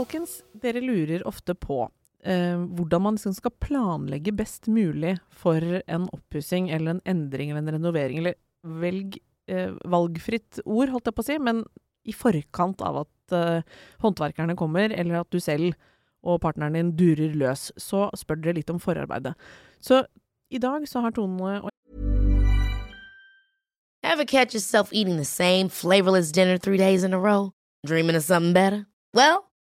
folkens, dere lurer ofte på eh, hvordan man liksom skal planlegge best mulig for en oppussing eller en endring eller en renovering. Eller velg eh, valgfritt ord, holdt jeg på å si, men i forkant av at eh, håndverkerne kommer, eller at du selv og partneren din durer løs, så spør dere litt om forarbeidet. Så i dag så har Tone og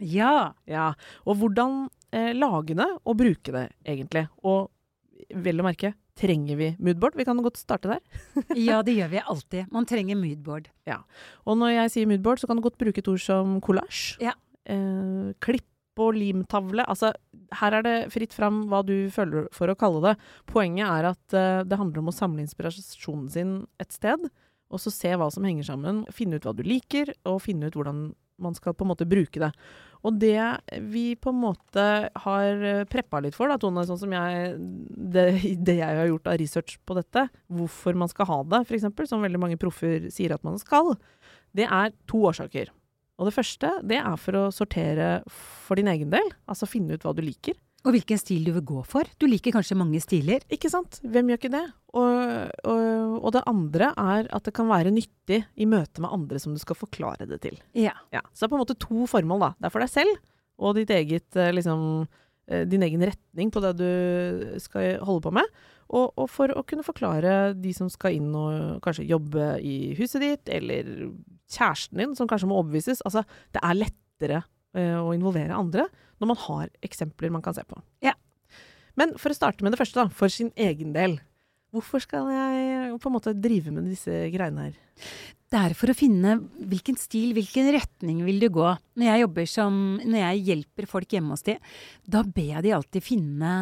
Ja. Ja, og hvordan eh, lage det og bruke det, egentlig. Og vel å merke, trenger vi moodboard? Vi kan godt starte der. ja, det gjør vi alltid. Man trenger moodboard. Ja. Og når jeg sier moodboard, så kan du godt bruke et ord som collage. Ja. Eh, klipp og limtavle. Altså, her er det fritt fram hva du føler for å kalle det. Poenget er at eh, det handler om å samle inspirasjonen sin et sted, og så se hva som henger sammen. Finne ut hva du liker, og finne ut hvordan man skal på en måte bruke det. Og det vi på en måte har eh, preppa litt for, da, Tone, sånn som jeg det, det jeg har gjort av research på dette, hvorfor man skal ha det, f.eks., som veldig mange proffer sier at man skal, det er to årsaker. Og det første, det er for å sortere for din egen del. Altså finne ut hva du liker. Og hvilken stil du vil gå for. Du liker kanskje mange stiler. Ikke sant? Hvem gjør ikke det? Og, og, og det andre er at det kan være nyttig i møte med andre som du skal forklare det til. Ja. Ja, så det er på en måte to formål, da. Det er for deg selv og ditt eget, eh, liksom, eh, din egen retning på det du skal holde på med. Og, og for å kunne forklare de som skal inn og kanskje jobbe i huset ditt, eller kjæresten din som kanskje må overbevises. Altså, det er lettere eh, å involvere andre når man har eksempler man kan se på. Ja. Men for å starte med det første, da, for sin egen del. Hvorfor skal jeg på en måte drive med disse greiene her? Det er for å finne hvilken stil, hvilken retning vil du gå. Når jeg jobber som, når jeg hjelper folk hjemme hos de, da ber jeg de alltid finne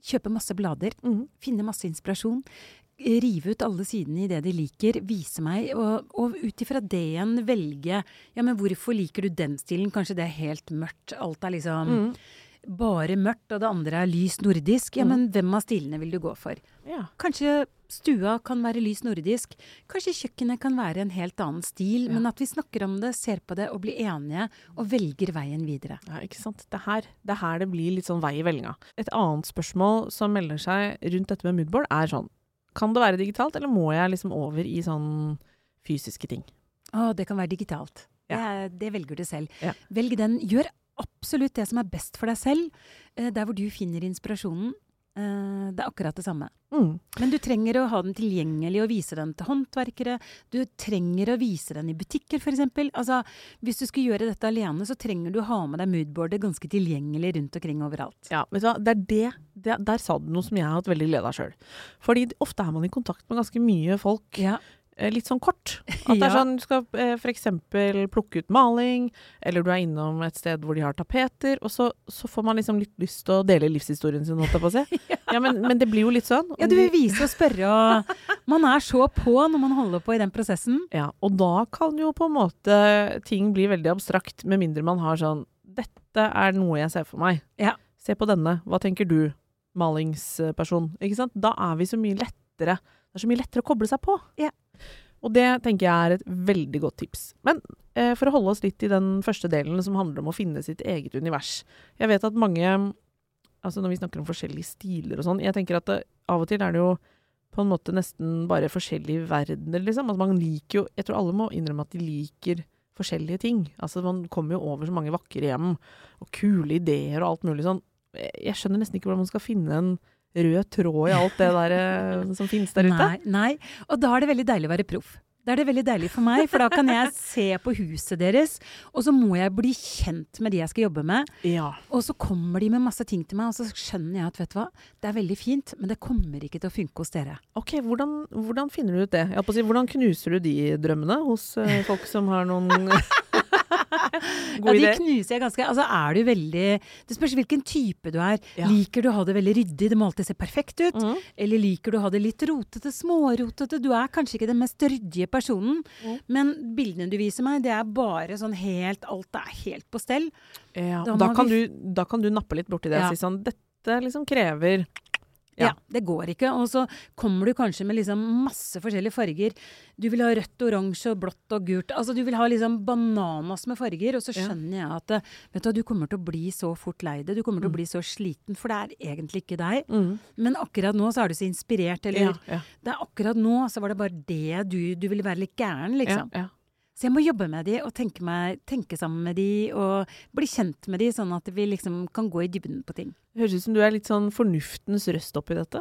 Kjøpe masse blader. mm. Finne masse inspirasjon. Rive ut alle sidene i det de liker, vise meg, og, og ut ifra det igjen velge Ja, men hvorfor liker du den stilen? Kanskje det er helt mørkt. Alt er liksom mm. bare mørkt, og det andre er lys nordisk. Ja, mm. men hvem av stilene vil du gå for? Ja. Kanskje stua kan være lys nordisk. Kanskje kjøkkenet kan være en helt annen stil. Ja. Men at vi snakker om det, ser på det og blir enige, og velger veien videre. Ja, ikke sant. Det er her det, her det blir litt sånn vei i vellinga. Et annet spørsmål som melder seg rundt dette med moodboard, er sånn Kan det være digitalt, eller må jeg liksom over i sånn fysiske ting? Å, det kan være digitalt. Ja. Det, det velger du selv. Ja. Velg den. Gjør absolutt det som er best for deg selv. Eh, Der hvor du finner inspirasjonen. Eh, Det er akkurat det samme. Mm. Men du trenger å ha den tilgjengelig og vise den til håndverkere. Du trenger å vise den i butikker, f.eks. Altså, hvis du skulle gjøre dette alene, så trenger du å ha med deg moodboardet ganske tilgjengelig rundt omkring overalt. Ja, vet du hva, det er det, det Der sa du noe som jeg har hatt veldig glede av sjøl. Fordi ofte er man i kontakt med ganske mye folk Ja. Eh, litt sånn kort. At det er sånn, du skal eh, f.eks. plukke ut maling, eller du er innom et sted hvor de har tapeter, og så, så får man liksom litt lyst til å dele livshistorien sin, holdt jeg på å si. ja, men, men det blir jo litt sånn. Ja, du vil vise og spørre, og man er så på når man holder på i den prosessen. Ja, og da kan jo på en måte ting bli veldig abstrakt, med mindre man har sånn Dette er noe jeg ser for meg. Ja. Se på denne. Hva tenker du, malingsperson? Ikke sant? Da er vi så mye lettere. Det er så mye lettere å koble seg på. Ja. Og det tenker jeg er et veldig godt tips. Men eh, for å holde oss litt i den første delen som handler om å finne sitt eget univers. Jeg vet at mange Altså når vi snakker om forskjellige stiler og sånn, jeg tenker at det, av og til er det jo på en måte nesten bare forskjellige verdener, liksom. Altså man liker jo Jeg tror alle må innrømme at de liker forskjellige ting. Altså man kommer jo over så mange vakre hjem, og kule ideer og alt mulig sånn. Jeg skjønner nesten ikke hvordan man skal finne en rød tråd i alt det der eh, som finnes der ute. Nei, nei. Og da er det veldig deilig å være proff. Da er det veldig deilig for meg, for da kan jeg se på huset deres, og så må jeg bli kjent med de jeg skal jobbe med. Ja. Og så kommer de med masse ting til meg, og så skjønner jeg at vet du hva, det er veldig fint, men det kommer ikke til å funke hos dere. Ok, hvordan, hvordan finner du ut det? Hvordan knuser du de drømmene hos eh, folk som har noen Ja, God de knuser jeg ganske Altså er du veldig Det spørs hvilken type du er. Ja. Liker du å ha det veldig ryddig, det må alltid se perfekt ut? Mm. Eller liker du å ha det litt rotete, smårotete? Du er kanskje ikke den mest ryddige personen, Mm. men bildene du viser meg, det er bare sånn helt Alt er helt på stell. Ja, Da da, kan vi du, da kan du nappe litt borti det Ja. og si sånn Dette liksom krever Ja. Ja. det går ikke. Og så kommer du kanskje med liksom masse forskjellige farger. Du vil ha rødt, oransje, blått og gult. Altså du vil ha liksom bananas med farger. Og så Ja. skjønner jeg at vet du, du kommer til å bli så fort lei det. Du kommer til å bli så sliten, for det er egentlig ikke deg. Mm. Men akkurat nå så er du så inspirert, eller Ja, ja, Det er akkurat nå så var det bare det du Du ville være litt gæren, ja, liksom. ja. Så jeg må jobbe med de og tenke, meg, tenke sammen med de og bli kjent med de, sånn at vi liksom kan gå i dybden på ting. Det høres ut som du er litt sånn fornuftens røst oppi dette.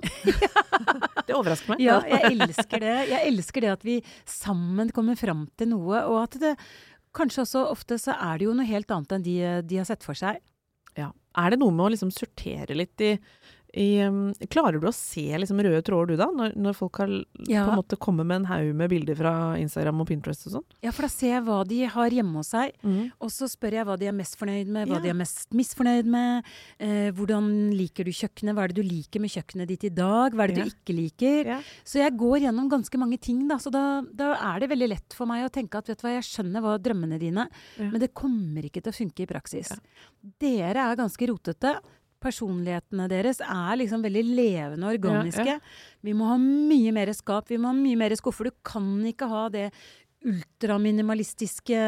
det overrasker meg. Ja, jeg elsker det. Jeg elsker det at vi sammen kommer fram til noe, og at det kanskje også ofte så er det jo noe helt annet enn de, de har sett for seg. Ja. Er det noe med å liksom sortere litt i, i um, Klarer du å se liksom røde tråder du da, når, når folk har Ja. på en måte kommer med en haug med bilder fra Instagram og Pinterest og sånn? Ja, for da ser jeg hva de har hjemme hos seg, og så spør jeg hva de er mest fornøyd med, hva Ja. de er mest misfornøyd med. Eh, hvordan liker du kjøkkenet, hva er det du liker med kjøkkenet ditt i dag, hva er det Ja. du ikke liker? Så jeg går gjennom ganske mange ting, da, så da, da er det veldig lett for meg å tenke at vet du hva, jeg skjønner hva drømmene dine, men det kommer ikke til å funke i praksis. Dere er ganske rotete. Personlighetene deres er liksom veldig levende og organiske. Vi må ha mye mer skap, vi må ha mye mer skuffer. Du kan ikke ha det ultraminimalistiske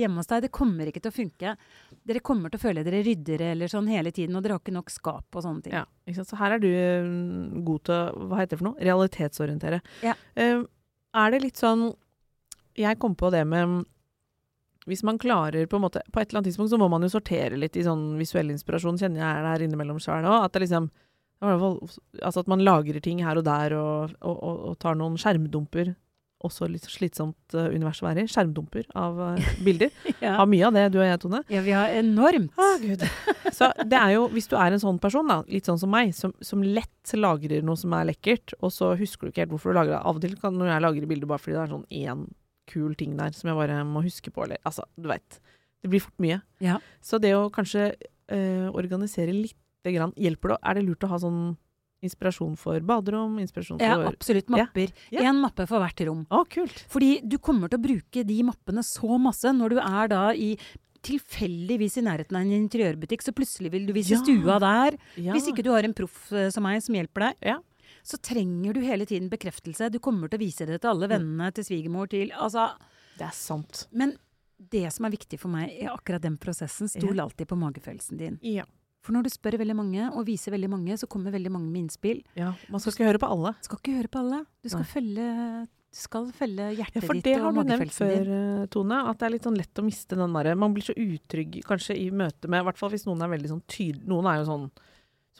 hjemme hos deg. Det kommer ikke til å funke. Dere kommer til å føle dere ryddere eller sånn hele tiden, og dere har ikke nok skap og sånne ting. Ja? Så her er du mm, god til å Hva heter det for noe? Realitetsorientere. Ja. Uh, er det litt sånn Jeg kom på det med Hvis man klarer på en måte På et eller annet tidspunkt så må man jo sortere litt i sånn visuell inspirasjon, kjenner jeg er der innimellom sjøl òg. At det liksom i hvert fall, Altså at man lagrer ting her og der og, og, og, og tar noen skjermdumper. Også litt slitsomt uh, univers å være i. Skjermdumper av eh, bilder. Ja. Har mye av det, du og jeg, Tone. ja, vi har enormt. Å, Gud. Så det er jo, hvis du er en sånn person, da, litt sånn som meg, som, som lett lagrer noe som er lekkert, og så husker du ikke helt hvorfor du lagrer det. Av og til kan når jeg lagre bilder bare fordi det er sånn én kul ting der som jeg bare må huske på, eller altså, du veit. Det blir fort mye. Ja. Så det å kanskje eh, organisere lite grann Hjelper det? Er det lurt å ha sånn inspirasjon for baderom, inspirasjon for Ja, absolutt. Mapper. Ja. Én mappe for hvert rom. Å, kult. Fordi du kommer til å bruke de mappene så masse når du er da i tilfeldigvis i nærheten av en interiørbutikk, så plutselig vil du vise Ja. stua der. Ja. Hvis ikke du har en proff eh, som meg som hjelper deg, Ja. Så trenger du hele tiden bekreftelse. Du kommer til å vise det til alle Mm. vennene, til svigermor, til Altså Det er sant. Men det som er viktig for meg i akkurat den prosessen, stol alltid på magefølelsen din. Ja. For når du spør veldig mange, og viser veldig mange, så kommer veldig mange med innspill. ja. Man skal ikke høre på alle. Skal ikke høre på alle. Du skal følge du skal følge Ja, hjertet for ditt det har du nevnt før, din. eh, Tone. At det er litt sånn lett å miste den derre Man blir så utrygg kanskje i møte med I hvert fall hvis noen er veldig sånn tydelig Noen er jo sånn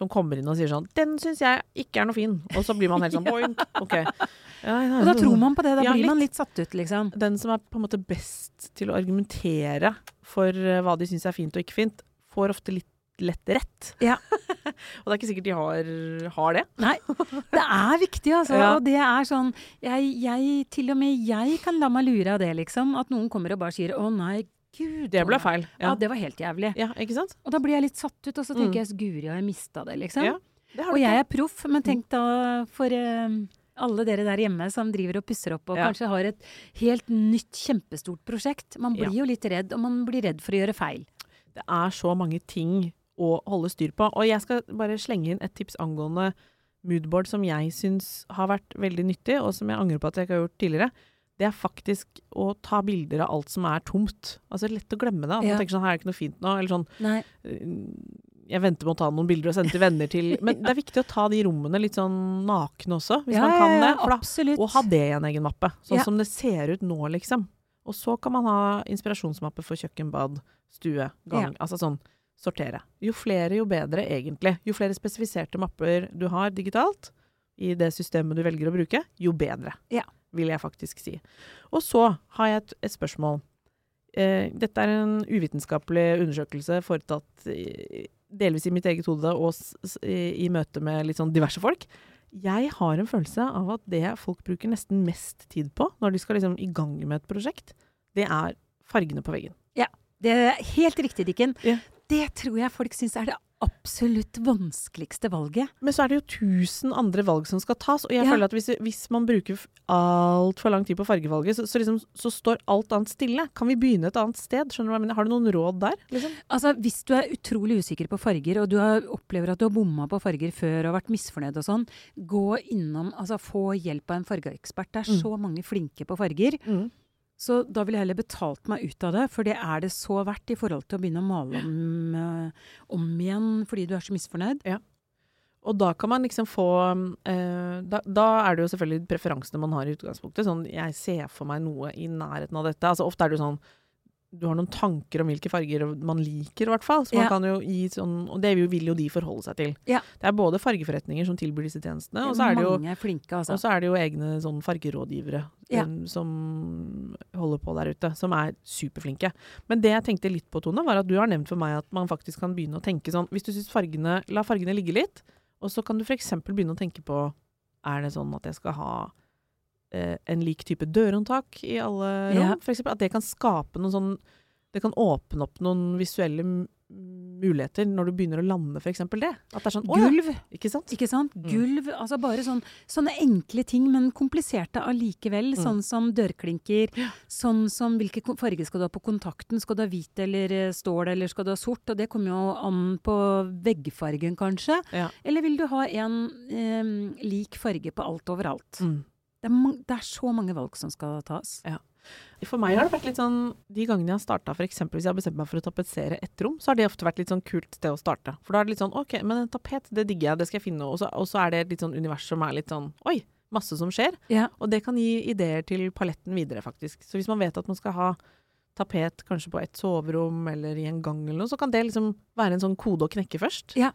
som kommer inn og sier sånn 'Den syns jeg ikke er noe fin.' Og så blir man helt sånn boing. Ok. Ja, ja, Og da tror man på det. Da Ja, blir man litt. satt ut, liksom. Den som er på en måte best til å argumentere for eh, hva de syns er fint og ikke fint, får ofte litt lett rett. Ja. og det er ikke sikkert de har, har det. Nei, det er viktig, altså. Ja. Og det er sånn jeg, jeg, Til og med jeg kan la meg lure av det, liksom. At noen kommer og bare sier 'Å nei, gud'. Det ble feil. Ja. Ja, det var helt jævlig. ja ikke sant? Og da blir jeg litt satt ut, og så Mm. tenker jeg 'Guri, har jeg mista det', liksom. Ja, Det Og jeg er proff, men tenk da for uh, alle dere der hjemme som driver og pusser opp og Ja. kanskje har et helt nytt, kjempestort prosjekt. Man blir jo litt redd, og man blir redd for å gjøre feil. Det er så mange ting å holde styr på. Og jeg skal bare slenge inn et tips angående moodboard som jeg syns har vært veldig nyttig, og som jeg angrer på at jeg ikke har gjort tidligere. Det er faktisk å ta bilder av alt som er tomt. Altså lett å glemme det. At Ja. man tenker sånn her er det ikke noe fint nå. Eller sånn Nei. øh, jeg venter med å ta noen bilder og sende til venner til Men det er viktig å ta de rommene litt sånn nakne også, hvis ja, man kan det. ja, da, absolutt. og ha det i en egen mappe. Sånn Ja. som det ser ut nå, liksom. Og så kan man ha inspirasjonsmappe for kjøkken, bad, stue, gang. Altså sånn sortere. Jo flere, jo bedre, egentlig. Jo flere spesifiserte mapper du har digitalt i det systemet du velger å bruke, jo bedre. Ja. Vil jeg faktisk si. Og så har jeg et, et spørsmål. Eh, dette er en uvitenskapelig undersøkelse foretatt i, delvis i mitt eget hode og s, s, i, i møte med litt sånn diverse folk. Jeg har en følelse av at det folk bruker nesten mest tid på når de skal liksom i gang med et prosjekt, det er fargene på veggen. Ja. Det er helt riktig, Dikken. Ja. Det tror jeg folk syns er det absolutt vanskeligste valget. Men så er det jo tusen andre valg som skal tas, og jeg Ja. føler at hvis, hvis man bruker altfor lang tid på fargevalget, så, så, liksom, så står alt annet stille. Kan vi begynne et annet sted? Skjønner du hva jeg mener? Har du noen råd der? Liksom? Altså, Hvis du er utrolig usikker på farger, og du har, opplever at du har bomma på farger før og vært misfornøyd og sånn, gå innom, altså få hjelp av en fargeekspert. Det er Mm. så mange flinke på farger. Så da ville jeg heller betalt meg ut av det, for det er det så verdt i forhold til å begynne å male om, eh, om igjen fordi du er så misfornøyd. Og da kan man liksom få eh, da, da er det jo selvfølgelig preferansene man har i utgangspunktet. Sånn jeg ser for meg noe i nærheten av dette. Altså ofte er det jo sånn du har noen tanker om hvilke farger man liker, i hvert fall. Så man Ja. kan jo gi sånn Og det vil jo, de forholde seg til. Ja. Det er både fargeforretninger som tilbyr disse tjenestene, og så er det jo flinke, altså. Er det jo egne sånn fargerådgivere Ja. um, som holder på der ute, som er superflinke. Men det jeg tenkte litt på, Tone, var at du har nevnt for meg at man faktisk kan begynne å tenke sånn Hvis du syns fargene La fargene ligge litt, og så kan du f.eks. begynne å tenke på Er det sånn at jeg skal ha en lik type dørhåndtak i alle rom? Ja. f.eks. at det kan skape noen sånn Det kan åpne opp noen visuelle muligheter når du begynner å lande, f.eks. det. At det er sånn Gulv! ja! Ikke sant? ikke sant? Mm. Gulv, altså bare sånn, sånne enkle ting, men kompliserte allikevel. Mm. Sånn som dørklinker, sånn som hvilken ko- farge skal du ha på kontakten. Skal du ha hvit eller eh, stål, eller skal du ha sort? Og det kommer jo an på veggfargen, kanskje. Ja. Eller vil du ha en eh, lik farge på alt overalt? Mm. Det, er mang- det er så mange valg som skal tas. For meg har det vært litt sånn De gangene jeg har starta, f.eks. hvis jeg har bestemt meg for å tapetsere ett rom, så har det ofte vært litt sånn kult sted å starte. For da er det litt sånn OK, men en tapet, det digger jeg, det skal jeg finne. Og så, og så er det et litt sånn univers som er litt sånn Oi! Masse som skjer. Ja. Og det kan gi ideer til paletten videre, faktisk. Så hvis man vet at man skal ha tapet kanskje på et soverom eller i en gang eller noe, så kan det liksom være en sånn kode å knekke først. Ja.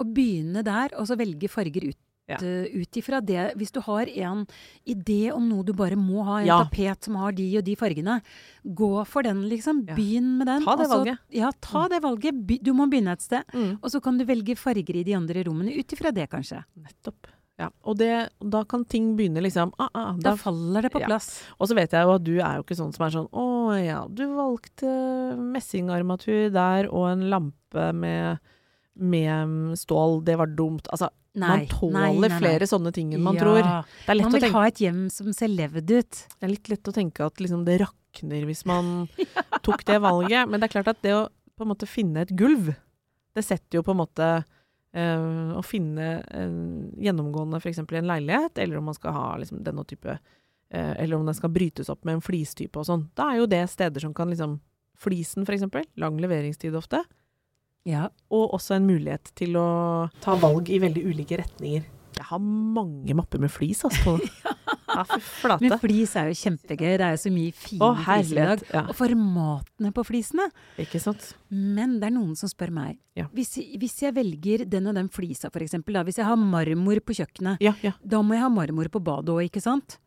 Og begynne der, og så velge farger ut. Ja. eh, Ut ifra det. Hvis du har en idé om noe du bare må ha, en Ja. tapet som har de og de fargene, gå for den, liksom. Ja. Begynn med den. Ta det og så- valget. Ja, ta det valget. Du må begynne et sted. Mm. Og så kan du velge farger i de andre rommene ut ifra det, kanskje. Nettopp. Ja. Og det, da kan ting begynne liksom ah, ah, Da da faller det på Ja. plass. Og så vet jeg jo at du er jo ikke sånn som er sånn Å ja, du valgte messingarmatur der og en lampe med, med stål. Det var dumt. Altså, man tåler flere sånne ting enn man ja. tror. Er, Man vil ha et hjem som ser levd ut. det er litt lett å tenke at liksom det rakner hvis man tok det valget. Men det er klart at det å på en måte finne et gulv, det setter jo på en måte øh, Å finne øh, gjennomgående f.eks. i en leilighet, eller om man skal ha liksom denne type øh, Eller om den skal brytes opp med en flistype og sånn. Da er jo det steder som kan liksom Flisen, f.eks. Lang leveringstid ofte. Ja. Og også en mulighet til å ta valg i veldig ulike retninger. Jeg har mange mapper med flis, altså. Ja, fy flate. Men flis er jo kjempegøy. Det er jo så mye fine flis fliser i dag. Ja, Og formatene på flisene. ikke sant? Men det er noen som spør meg. Ja. Hvis, hvis jeg velger den og den flisa, for eksempel, hvis jeg har marmor på kjøkkenet, Ja, ja. da må jeg ha marmor på badet òg, ikke sant?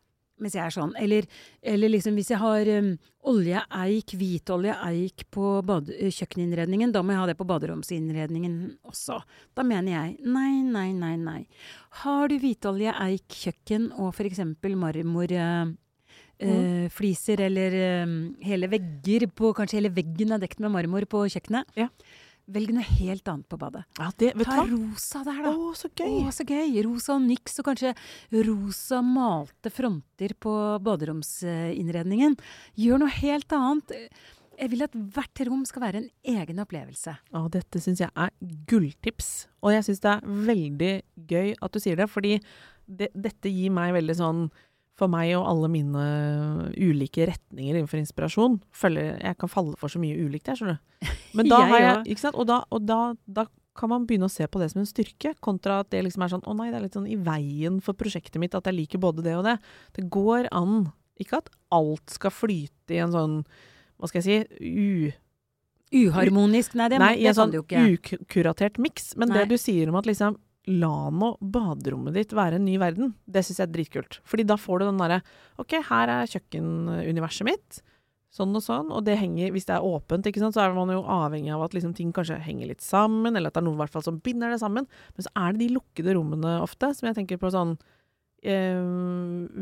Hvis jeg er sånn. Eller, eller liksom hvis jeg har um, olje, eik, hvitolje, eik på eh, kjøkkeninnredningen, da må jeg ha det på baderomsinnredningen også. Da mener jeg nei, nei, nei, nei. Har du hvitolje, eik, kjøkken og eksempel marmor uh, eh, fliser eller um, hele vegger på Kanskje hele veggen er dekt med marmor på kjøkkenet. Ja. Velg noe helt annet på badet. ja det, Ta hva? rosa der, da. Å, så gøy! Å, så gøy! Rosa og nyks, og kanskje rosa malte fronter på baderomsinnredningen. Gjør noe helt annet. Jeg vil at hvert rom skal være en egen opplevelse. Å, dette syns jeg er gulltips. Og jeg syns det er veldig gøy at du sier det, fordi det, dette gir meg veldig sånn For meg og alle mine ulike retninger innenfor inspirasjon føler Jeg kan falle for så mye ulikt, jeg, skjønner du. Men da har jeg. Ikke sant? Og, da, og da, da kan man begynne å se på det som en styrke, kontra at det liksom er sånn Å nei, det er litt sånn i veien for prosjektet mitt at jeg liker både det og det. Det går an. Ikke at alt skal flyte i en sånn Hva skal jeg si u Uharmonisk? Nei, det, Nei, i det en kan sånn du ikke. ukuratert miks. Men Nei. det du sier om at liksom La nå baderommet ditt være en ny verden. Det syns jeg er dritkult. Fordi da får du den derre OK, her er kjøkkenuniverset mitt. Sånn og sånn. Og det henger Hvis det er åpent, sant, så er man jo avhengig av at liksom ting kanskje henger litt sammen, eller at det er noe fall som binder det sammen. Men så er det de lukkede rommene ofte, som jeg tenker på sånn eh,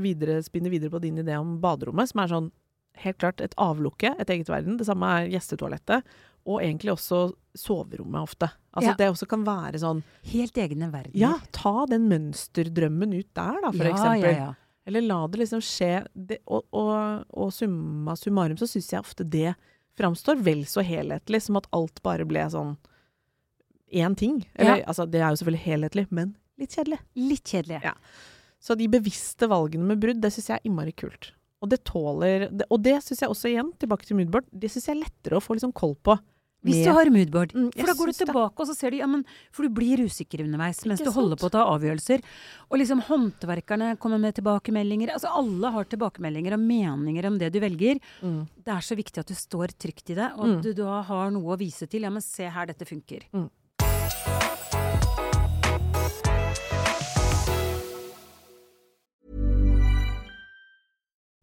videre, Spinner videre på din idé om baderommet, som er sånn helt klart et avlukke, et eget verden. Det samme er gjestetoalettet. Og egentlig også soverommet ofte. Altså Ja. Det også kan være sånn Helt egne verdener. Ja, ta den mønsterdrømmen ut der, da, for ja, eksempel. Ja. Eller la det liksom skje. Det, og, og, og summa summarum så syns jeg ofte det framstår vel så helhetlig som at alt bare ble sånn én ting. Eller altså, det er jo selvfølgelig helhetlig, men litt kjedelig. Litt kjedelig. Ja. Så de bevisste valgene med brudd, det syns jeg er innmari kult. Og det tåler Og det syns jeg også igjen, tilbake til moodboard, det syns jeg er lettere å få liksom koll på. Hvis du har moodboard. Mm, For da går du tilbake, og så ser du ja, men, For du blir usikker underveis mens du holder sant? på å ta avgjørelser. Og liksom håndverkerne kommer med tilbakemeldinger. Altså alle har tilbakemeldinger og meninger om det du velger. Mm. Det er så viktig at du står trygt i det, og Mm. at du da har noe å vise til. Ja, men se her, dette funker.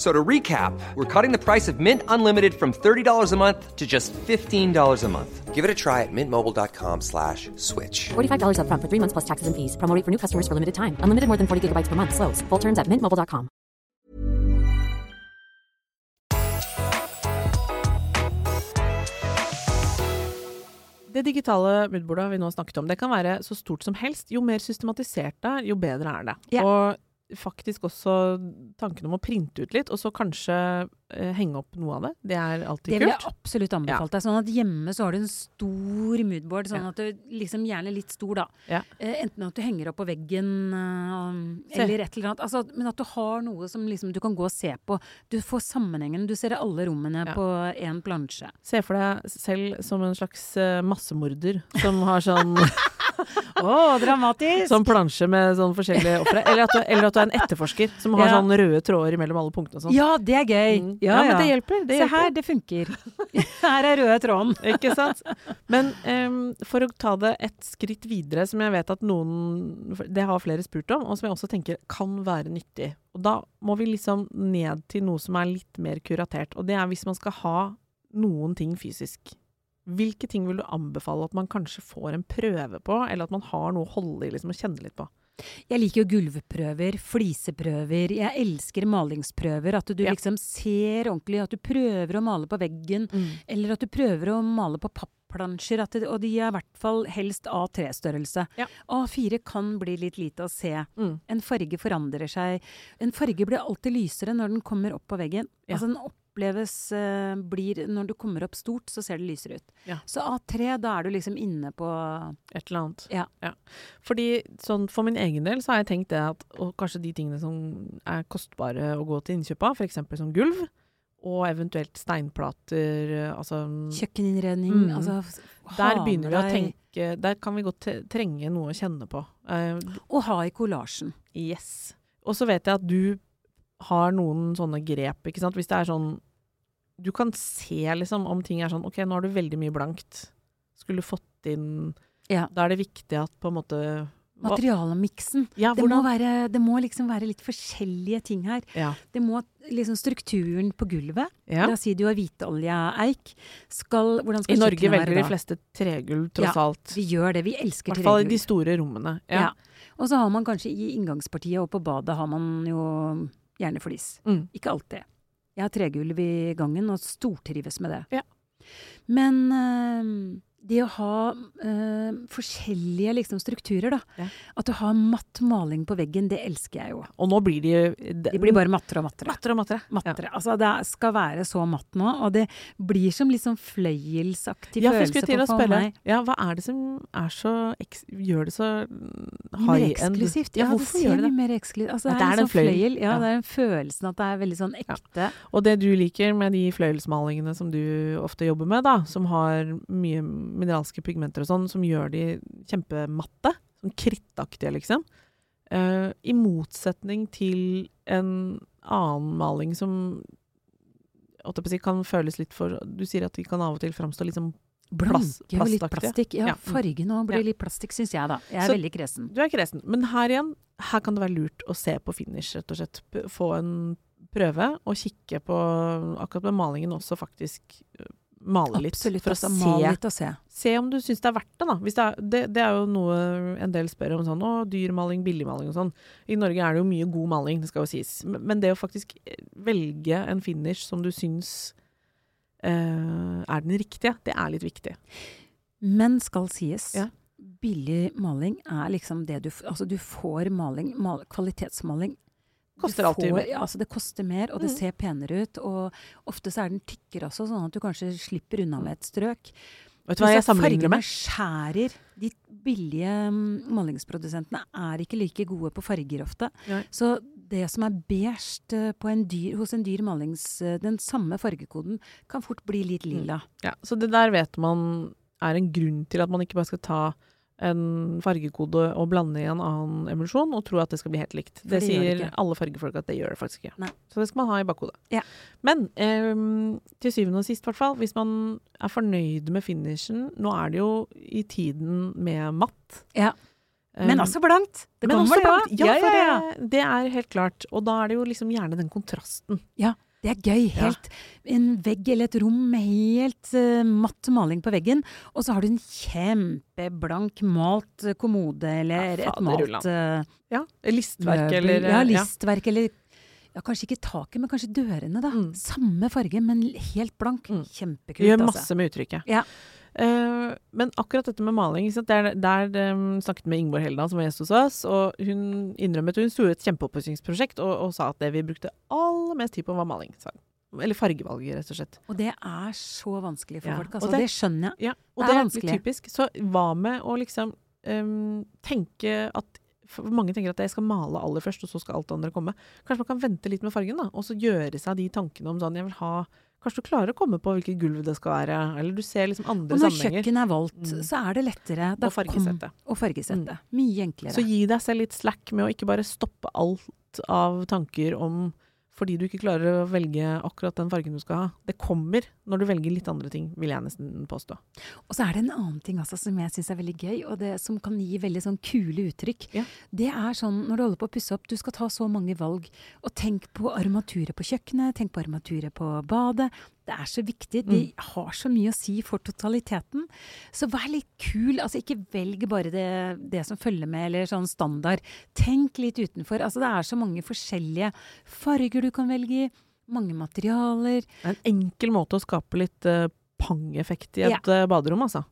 F- So to recap, we're cutting the price of Mint Unlimited from $30 a month to just $15 a month. Give it a try at mintmobile.com slash switch. $45 upfront for three months plus taxes and fees. Promo for new customers for limited time. Unlimited more than 40 gigabytes per month. Slows. Full terms at mintmobile.com. Det digitale moodboardet vi nå har snakket om, det kan være så stort som helst. Jo mer systematisert det er, jo bedre er det. Ja. Og faktisk også tanken om å printe ut litt, og så kanskje eh, henge opp noe av det. Det er alltid kult. Det vil jeg absolutt anbefale deg. Sånn at hjemme så har du en stor moodboard, sånn Ja. at du liksom gjerne litt stor, da. Ja. Eh, enten at du henger opp på veggen, eh, eller et eller annet. Altså, men at du har noe som liksom du kan gå og se på. Du får sammenhengen. Du ser alle rommene Ja. på én plansje. Se for deg selv som en slags eh, massemorder som har sånn Å, dramatisk! Sånn plansje med sånn forskjellige ofre. Eller, eller at du er en etterforsker som har Ja. sånn røde tråder mellom alle punktene og sånn. Ja, det er gøy! Mm. Ja, men ja. det hjelper. Det Se her, det funker. Her er røde tråden. Ikke sant? Men um, for å ta det et skritt videre, som jeg vet at noen Det har flere spurt om, og som jeg også tenker kan være nyttig. Og da må vi liksom ned til noe som er litt mer kuratert. Og det er hvis man skal ha noen ting fysisk. Hvilke ting vil du anbefale at man kanskje får en prøve på, eller at man har noe å holde i liksom, og kjenne litt på? Jeg liker jo gulvprøver, fliseprøver. Jeg elsker malingsprøver. At du Ja. liksom ser ordentlig. At du prøver å male på veggen. Eller at du prøver å male på papplansjer. Det, og de er i hvert fall helst A3-størrelse. Ja. A4 kan bli litt lite å se. Mm. En farge forandrer seg. En farge blir alltid lysere når den kommer opp på veggen. Ja. Altså den oppleves uh, blir Når du kommer opp stort, så ser det lysere ut. Ja. Så A3, da er du liksom inne på Et eller annet. Ja. Fordi sånn for min egen del så har jeg tenkt det at og kanskje de tingene som er kostbare å gå til innkjøp av, f.eks. som gulv, og eventuelt steinplater, altså kjøkkeninnredning. Mm. Altså, Der begynner vi å tenke Der kan vi godt trenge noe å kjenne på. Uh, Og ha i kollasjen. yes. Og så vet jeg at du har noen sånne grep, ikke sant. Hvis det er sånn Du kan se liksom om ting er sånn OK, nå har du veldig mye blankt. Skulle fått inn Ja. Da er det viktig at på en måte Materialemiksen. Ja, Det må, være, det må liksom være litt forskjellige ting her. Ja. Det må liksom Strukturen på gulvet, ja. la oss si du har hvitoljeeik, skal Hvordan skal I Norge velger de fleste tregulv, tross Ja, alt. Vi gjør det. Vi I elsker hvert fall i de store rommene. Ja. Ja. Og så har man kanskje i inngangspartiet og på badet har man jo gjerne flis. Mm. Ikke alltid. Jeg har tregulv i gangen og stortrives med det. Ja. Men eh, det å ha eh, forskjellige liksom, strukturer, da. Ja. At du har matt maling på veggen, det elsker jeg jo. Og nå blir de De blir bare mattere og mattere. mattere og mattere. Mattere. Altså, det skal være så matt nå, og det blir som litt sånn fløyelsaktig Ja, følelse for, for meg. ja, hva er det som er så gjør det så Mer high-end? eksklusivt. Ja, Ja, hvorfor gjør det det? mer eksklusivt Altså, det er, det er en sånn fløyel. fløyel. Ja, Ja. det er den følelsen at det er veldig sånn Ja. ekte. Og det du liker med de fløyelsmalingene som du ofte jobber med, da, som har mye mineralske pigmenter og sånn, som gjør de kjempematte, sånn krittaktige, liksom. Uh, I motsetning til en annen maling som si, kan føles litt for Du sier at de kan av og til framstå litt sånn Plass- og litt plastikk. Ja, Ja. fargen òg blir Ja. litt plastikk, syns jeg, da. Jeg er Så- veldig kresen. Du er kresen. Men her igjen, her kan det være lurt å se på finish, rett og slett. Få en prøve og kikke på akkurat med malingen også faktisk male litt. Absolutt. for å altså, se, litt og se. se om du syns det er verdt det, da. Det, er, det, det er jo noe en del spør om sånn å, dyr maling, billig maling og sånn. I Norge er det jo mye god maling, det skal jo sies. Men men det å faktisk eh, velge en finish som du syns uh, er den riktige, det er litt viktig. Men skal sies, Ja. billig maling er liksom det du Altså, du får maling, mal, kvalitetsmaling. Koster alltid mer. Ja, altså det koster mer, og det Mm. ser penere ut. Og ofte så er den tykkere også, sånn at du kanskje slipper unna med et strøk. Vet du hva jeg sammenligner med? skjærer De billige mm, malingsprodusentene er ikke like gode på farger ofte. Nei. Så det som er beige eh, på en dyr, hos en dyr malings... eh, Den samme fargekoden kan fort bli litt Mm. lilla. Ja, så det der vet man er en grunn til at man ikke bare skal ta en fargekode og blande i en annen emulsjon og tro at det skal bli helt likt. For Det, det sier det alle fargefolk at det gjør det faktisk ikke. Nei. Så det skal man ha i bakhodet. Ja. Men ehm, til syvende og sist, hvert fall, hvis man er fornøyd med finishen Nå er det jo i tiden med matt. Ja. Ehm, Men også blankt! Det kommer også blankt. Ja, Ja, ja, Det, er helt klart. Og da er det jo liksom gjerne den kontrasten. Det er gøy. Helt En vegg eller et rom med helt uh, matt maling på veggen, og så har du en kjempeblank malt eh, kommode eller Ja, et malt uh, Ja, Listverk møbel. eller Ja, listverk listverk eller ja, Kanskje ikke taket, men kanskje dørene, da. Mm. Samme farge, men helt blank. Mm. Kjempekult, Gjør altså. masse med uttrykket. Ja. Eh, men akkurat dette med maling? Der, der um, snakket med Ingeborg Heldal, som var gjest hos oss, og hun innrømmet hun i et kjempeoppussingsprosjekt og, og sa at det vi brukte aller mest tid på, var maling. Eller fargevalget, rett og slett. Og det er så vanskelig for Ja, folk. Altså, det- det, skjønner jeg. Ja, og Det det er er litt vanskelig. typisk. Så hva med å liksom um, tenke at mange tenker at jeg skal male aller først, og så skal alt det andre komme. Kanskje man kan vente litt med fargen, da, og så gjøre seg de tankene om sånn jeg vil ha Kanskje du klarer å komme på hvilket gulv det skal være, eller du ser liksom andre Og når sammenhenger. kjøkkenet er valgt, Mm. så er det lettere. Da Og fargesette. Kom, og fargesette. Mye enklere. Så gi deg selv litt slack med å ikke bare stoppe alt av tanker om fordi du ikke klarer å velge akkurat den fargen du skal ha. Det kommer når du velger litt andre ting, vil jeg nesten påstå. Og så er det en annen ting altså, som jeg syns er veldig gøy, og det som kan gi veldig sånn kule uttrykk. Ja. Det er sånn når du holder på å pusse opp, du skal ta så mange valg. Og tenk på armaturet på kjøkkenet, tenk på armaturet på badet. Det er så viktig. De har så mye å si for totaliteten. Så vær litt kul. Altså ikke velg bare det, det som følger med, eller sånn standard. Tenk litt utenfor. Altså det er så mange forskjellige farger du kan velge i. Mange materialer. Er en enkel måte å skape litt uh, pang-effekt i et ja. baderom, altså.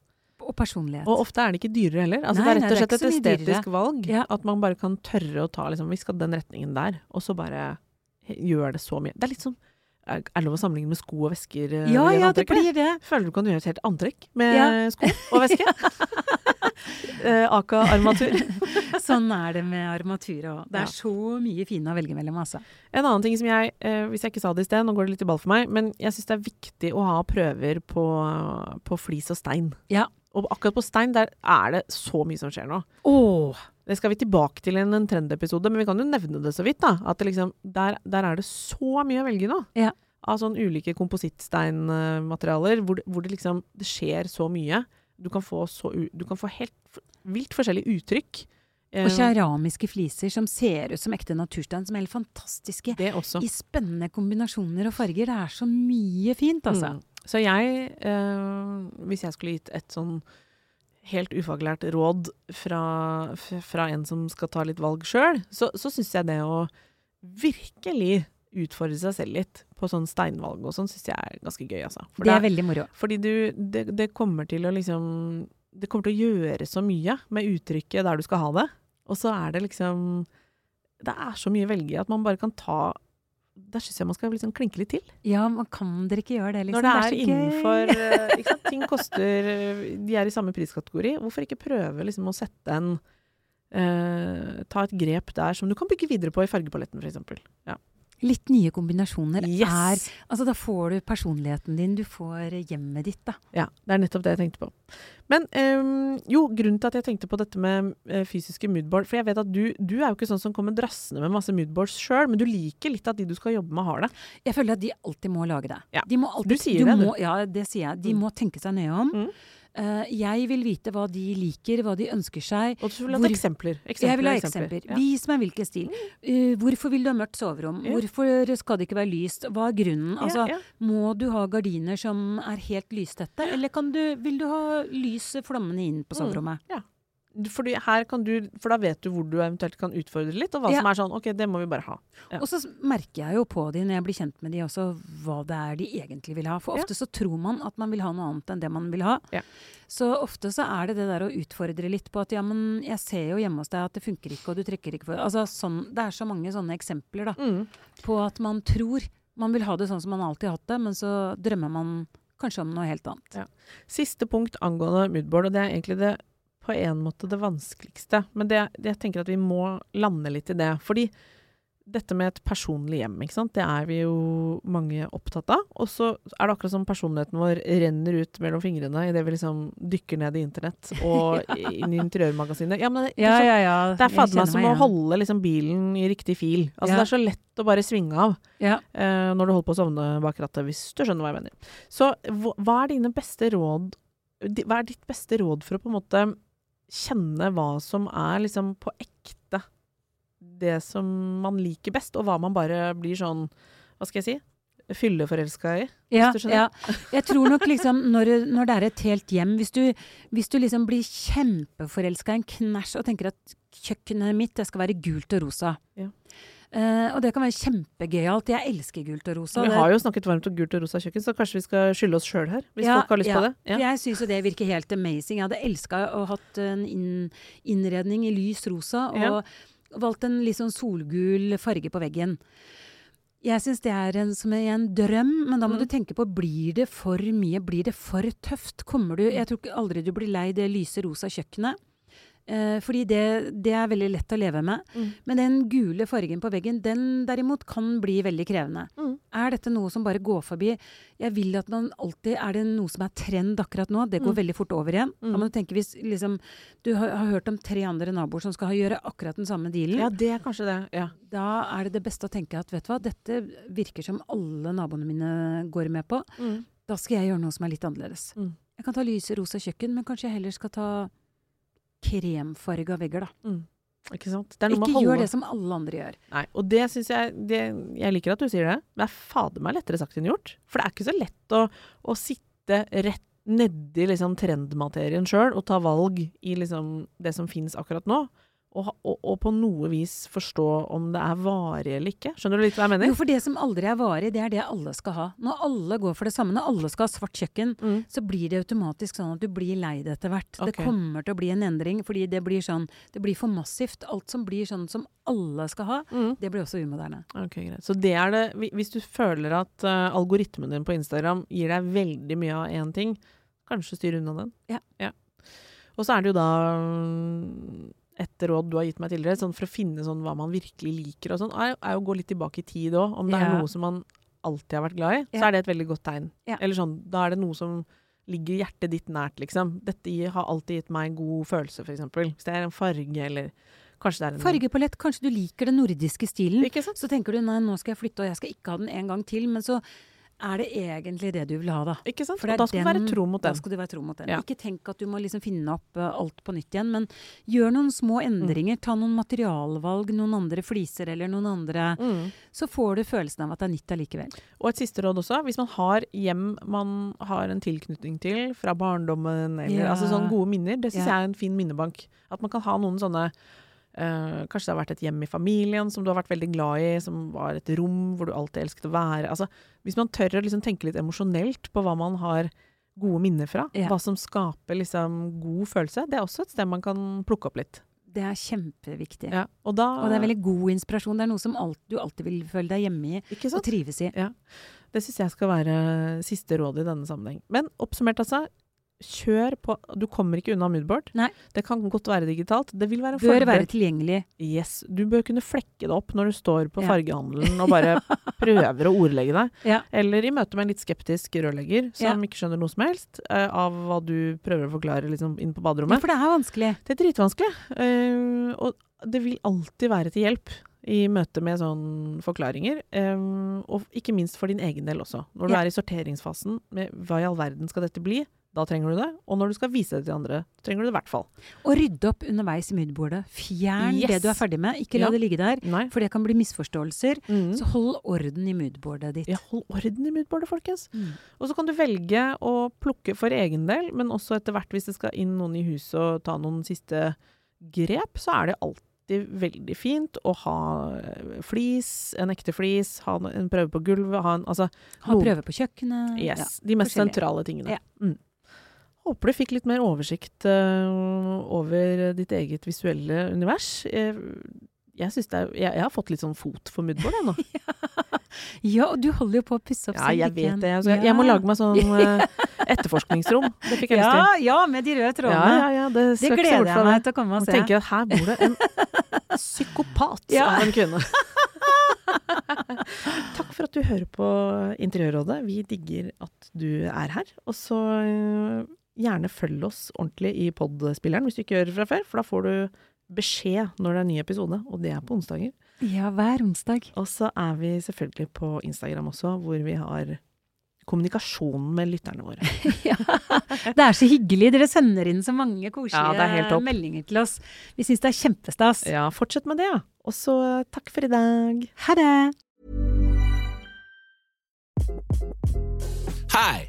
Og personlighet. Og ofte er det ikke dyrere heller. Altså, Nei, det er rett og slett et estetisk valg. Ja. At man bare kan tørre å ta liksom, Vi skal den retningen der, og så bare gjør det så mye. Det er litt som Er det lov å sammenligne med sko og vesker? eh, ja, ja, det blir det. Føler du kan gjøre et helt antrekk med Ja. sko og veske? eh, Aka armatur. Sånn er det med armatur òg. Det Ja. er så mye fine å velge mellom, altså. En annen ting som jeg, eh, hvis jeg ikke sa det i sted, nå går det litt i ball for meg, men jeg syns det er viktig å ha prøver på, på flis og stein. Ja. Og akkurat på stein, der er det så mye som skjer nå. Oh. Det skal vi tilbake til i en, en trendepisode, men vi kan jo nevne det så vidt. da, At det liksom, der, der er det så mye å velge nå. Ja. Av sånn ulike komposittsteinmaterialer, hvor, hvor det liksom det skjer så mye. Du kan få, så, du kan få helt vilt forskjellige uttrykk. Eh, Og keramiske fliser som ser ut som ekte naturstein, som er helt fantastiske. I spennende kombinasjoner og farger. Det er så mye fint, altså. Mm. Så jeg, eh, hvis jeg skulle gitt et sånn helt ufaglært råd fra, fra en som skal ta litt valg sjøl, så, så syns jeg det å virkelig utfordre seg selv litt på sånn steinvalg og sånn, syns jeg er ganske gøy, altså. For Det er det- veldig moro. fordi du, det, det kommer til å liksom Det kommer til å gjøre så mye med uttrykket der du skal ha det. Og så er det liksom Det er så mye å velge i at man bare kan ta Der syns jeg man skal liksom klinke litt til. Ja, man kan dere ikke gjøre det, liksom? Når det er, så innenfor eh, ikke sant? Ting koster De er i samme priskategori. Hvorfor ikke prøve liksom å sette en eh, Ta et grep der som du kan bygge videre på i fargepaletten, f.eks. Ja. Litt nye kombinasjoner er Altså, da får du personligheten din, du får hjemmet ditt, da. Ja, det er nettopp det jeg tenkte på. Men um, jo, grunnen til at jeg tenkte på dette med uh, fysiske moodboard For jeg vet at du, du er jo ikke sånn som kommer drassende med masse moodboards sjøl, men du liker litt at de du skal jobbe med, har det. Jeg føler at de alltid må lage det. Ja. De må alltid, Du sier det, du. Må, ja, det sier jeg. De Mm. må tenke seg nøye om. Mm. Eh, jeg vil vite hva de liker, hva de ønsker seg. Og du vil ha Hvor- eksempler. eksempler. Jeg vil ha eksempler. eksempler. Vis meg hvilken stil. Uh, hvorfor vil du ha mørkt soverom? Ja. Hvorfor skal det ikke være lyst? Hva er grunnen? Altså, ja. Må du ha gardiner som er helt lystette, eller kan du, vil du ha lys flammende inn på Mm. soverommet? Fordi her kan du, for da vet du hvor du eventuelt kan utfordre litt, og hva Ja. som er sånn OK, det må vi bare ha. Ja. Og så merker jeg jo på de når jeg blir kjent med de også, hva det er de egentlig vil ha. For Ja. ofte så tror man at man vil ha noe annet enn det man vil ha. Ja. Så ofte så er det det der å utfordre litt på at ja, men jeg ser jo hjemme hos deg at det funker ikke, og du trekker ikke for Altså sånn, det er så mange sånne eksempler, da. Mm. På at man tror man vil ha det sånn som man alltid har hatt det, men så drømmer man kanskje om noe helt annet. Siste punkt angående moodboard, og det er egentlig det på en måte det vanskeligste. Men det, det jeg tenker at vi må lande litt i det. Fordi dette med et personlig hjem, det er vi jo mange opptatt av. Og så er det akkurat som personligheten vår renner ut mellom fingrene idet vi liksom dykker ned i internett og inn i interiørmagasinet. Ja, men det, det er ja. Det er fader meg som å holde liksom bilen i riktig fil. Altså Ja. Det er så lett å bare svinge av Ja. eh, når du holder på å sovne bak rattet, hvis du skjønner hva jeg mener. Så hva er dine beste råd Hva er ditt beste råd for å på en måte kjenne hva som er liksom på ekte det som man liker best, og hva man bare blir sånn Hva skal jeg si? Fylleforelska i? Ja, ja. Jeg tror nok liksom når, når det er et helt hjem Hvis du, hvis du liksom blir kjempeforelska i en knæsj og tenker at kjøkkenet mitt det skal være gult og rosa Ja. Eh, Og det kan være kjempegøyalt. Jeg elsker gult og rosa. Vi har jo snakket varmt om gult og rosa kjøkken, så kanskje vi skal skylde oss sjøl her? Hvis Ja, folk har lyst ja. på det? Ja. Jeg syns jo det virker helt amazing. Jeg hadde elska å hatt en innredning i lys rosa, og valgt en litt sånn solgul farge på veggen. Jeg syns det er en, som en drøm, men da må Mm. du tenke på blir det for mye, blir det for tøft? Kommer du Jeg tror aldri du blir lei det lyse rosa kjøkkenet. Eh, fordi det, det er veldig lett å leve med. Mm. Men den gule fargen på veggen, den derimot kan bli veldig krevende. Mm. Er dette noe som bare går forbi? Jeg vil at man alltid Er det noe som er trend akkurat nå? Det går Mm. veldig fort over igjen. Da Mm. må du tenke hvis liksom Du har, har hørt om tre andre naboer som skal gjøre akkurat den samme dealen. Ja, det er kanskje det. Ja. Da er det det beste å tenke at vet du hva, dette virker som alle naboene mine går med på. Mm. Da skal jeg gjøre noe som er litt annerledes. Mm. Jeg kan ta lyse rosa kjøkken, men kanskje jeg heller skal ta kremfarga vegger, da. Mm. Ikke sant? Er Ikke gjør det som alle andre gjør. Nei, og det syns jeg det, Jeg liker at du sier det, men det er fader meg lettere sagt enn gjort. For det er ikke så lett å, å sitte rett nedi liksom trendmaterien sjøl og ta valg i liksom det som fins akkurat nå. Og, og, og på noe vis forstå om det er varig eller ikke. Skjønner du litt hva jeg mener? Jo, for det som aldri er varig, det er det alle skal ha. Når alle går for det samme, når alle skal ha svart kjøkken, Mm. så blir det automatisk sånn at du blir lei det etter hvert. Det kommer til å bli en endring, fordi det blir sånn Det blir for massivt. Alt som blir sånn som alle skal ha, Mm. det blir også umoderne. Ok, greit. Så det er det Hvis du føler at uh, algoritmen din på Instagram gir deg veldig mye av én ting, kanskje styr unna den. Ja. Og så er det jo da mm, et råd du har gitt meg tidligere, sånn for å finne sånn hva man virkelig liker og sånn, er, er å gå litt tilbake i tid òg. Om det er noe som man alltid har vært glad i, så er det et veldig godt tegn. Ja. Eller sånn, da er det noe som ligger hjertet ditt nært, liksom. Dette har alltid gitt meg en god følelse, eksempel. Hvis det er en farge, eller kanskje det er en Fargepalett, kanskje du liker den nordiske stilen. Ikke sant? Så tenker du nei, nå skal jeg flytte, og jeg skal ikke ha den en gang til. Men så er det egentlig det du vil ha, da. Ikke sant? For da skal du være tro mot den. Da skal du være tro mot den. Ja. Ikke tenk at du må liksom finne opp uh, alt på nytt igjen, men gjør noen små endringer. Ta noen materialvalg, noen andre fliser eller noen andre Mm. Så får du følelsen av at det er nytt allikevel. Og et siste råd også. Hvis man har hjem man har en tilknytning til fra barndommen, eller Ja. altså sånne gode minner, det syns Ja. jeg er en fin minnebank. At man kan ha noen sånne eh, Kanskje det har vært et hjem i familien som du har vært veldig glad i, som var et rom hvor du alltid elsket å være. Altså, hvis man tør å liksom tenke litt emosjonelt på hva man har gode minner fra, Ja. hva som skaper liksom god følelse, det er også et sted man kan plukke opp litt. Det er kjempeviktig. Ja, og da Og det er veldig god inspirasjon. Det er noe som alt, du alltid vil føle deg hjemme i og trives i. Det syns jeg skal være siste råd i denne sammenheng. Men oppsummert, altså. Kjør på. Du kommer ikke unna moodboard. Nei. Det kan godt være digitalt. Det vil være en Bør fordel. være tilgjengelig. Yes. Du bør kunne flekke det opp når du står på Ja. fargehandelen og bare prøver å ordlegge deg. Ja. Eller i møte med en litt skeptisk rørlegger som Ja. ikke skjønner noe som helst uh, av hva du prøver å forklare liksom, inn på Ja, for det er vanskelig. Det er dritvanskelig. Uh, og det vil alltid være til hjelp i møte med sånne forklaringer. Um, og ikke minst for din egen del også. Når du Ja. er i sorteringsfasen med hva i all verden skal dette bli, da trenger du det. Og når du skal vise det til andre, trenger du det i hvert fall. Og rydde opp underveis i moodboardet. Fjern Yes. det du er ferdig med. Ikke la Ja. det ligge der, Nei. for det kan bli misforståelser. Mm. Så hold orden i moodboardet ditt. Ja, hold orden i moodboardet, folkens. Mm. Og så kan du velge å plukke for egen del, men også etter hvert hvis det skal inn noen i huset og ta noen siste grep, så er det alltid veldig fint å ha eh, flis, en ekte flis, ha en prøve på gulvet, ha en Altså Ha prøve på kjøkkenet. Yes, de mest sentrale tingene. Ja. Mm. Håper du fikk litt mer oversikt uh, over ditt eget visuelle univers. Jeg, jeg, det er, jeg, jeg har fått litt sånn fot for moodboard, jeg nå. Ja, og du holder jo på å pusse opp Ja, jeg vet det. Altså, jeg, jeg må lage meg sånn uh, etterforskningsrom. Det fikk jeg lyst til. Ja, ja, med de røde trådene. ja, ja, det, Det gleder jeg meg til å komme og se. se. tenker at her bor det en psykopat Ja. av en kvinne. Takk for at du hører på Interiørrådet. Vi digger at du er her. Og så eh, gjerne følg oss ordentlig i podspilleren hvis du ikke gjør det fra før, for da får du beskjed når det er ny episode, og det er på onsdager. Ja, hver onsdag. Og så er vi selvfølgelig på Instagram også, hvor vi har kommunikasjon med lytterne våre. ja, Det er så hyggelig. Dere sender inn så mange koselige Ja, er meldinger til oss. Vi syns det er kjempestas. Ja, fortsett med det, ja. Og så eh, takk for i dag. Ha det! Hi,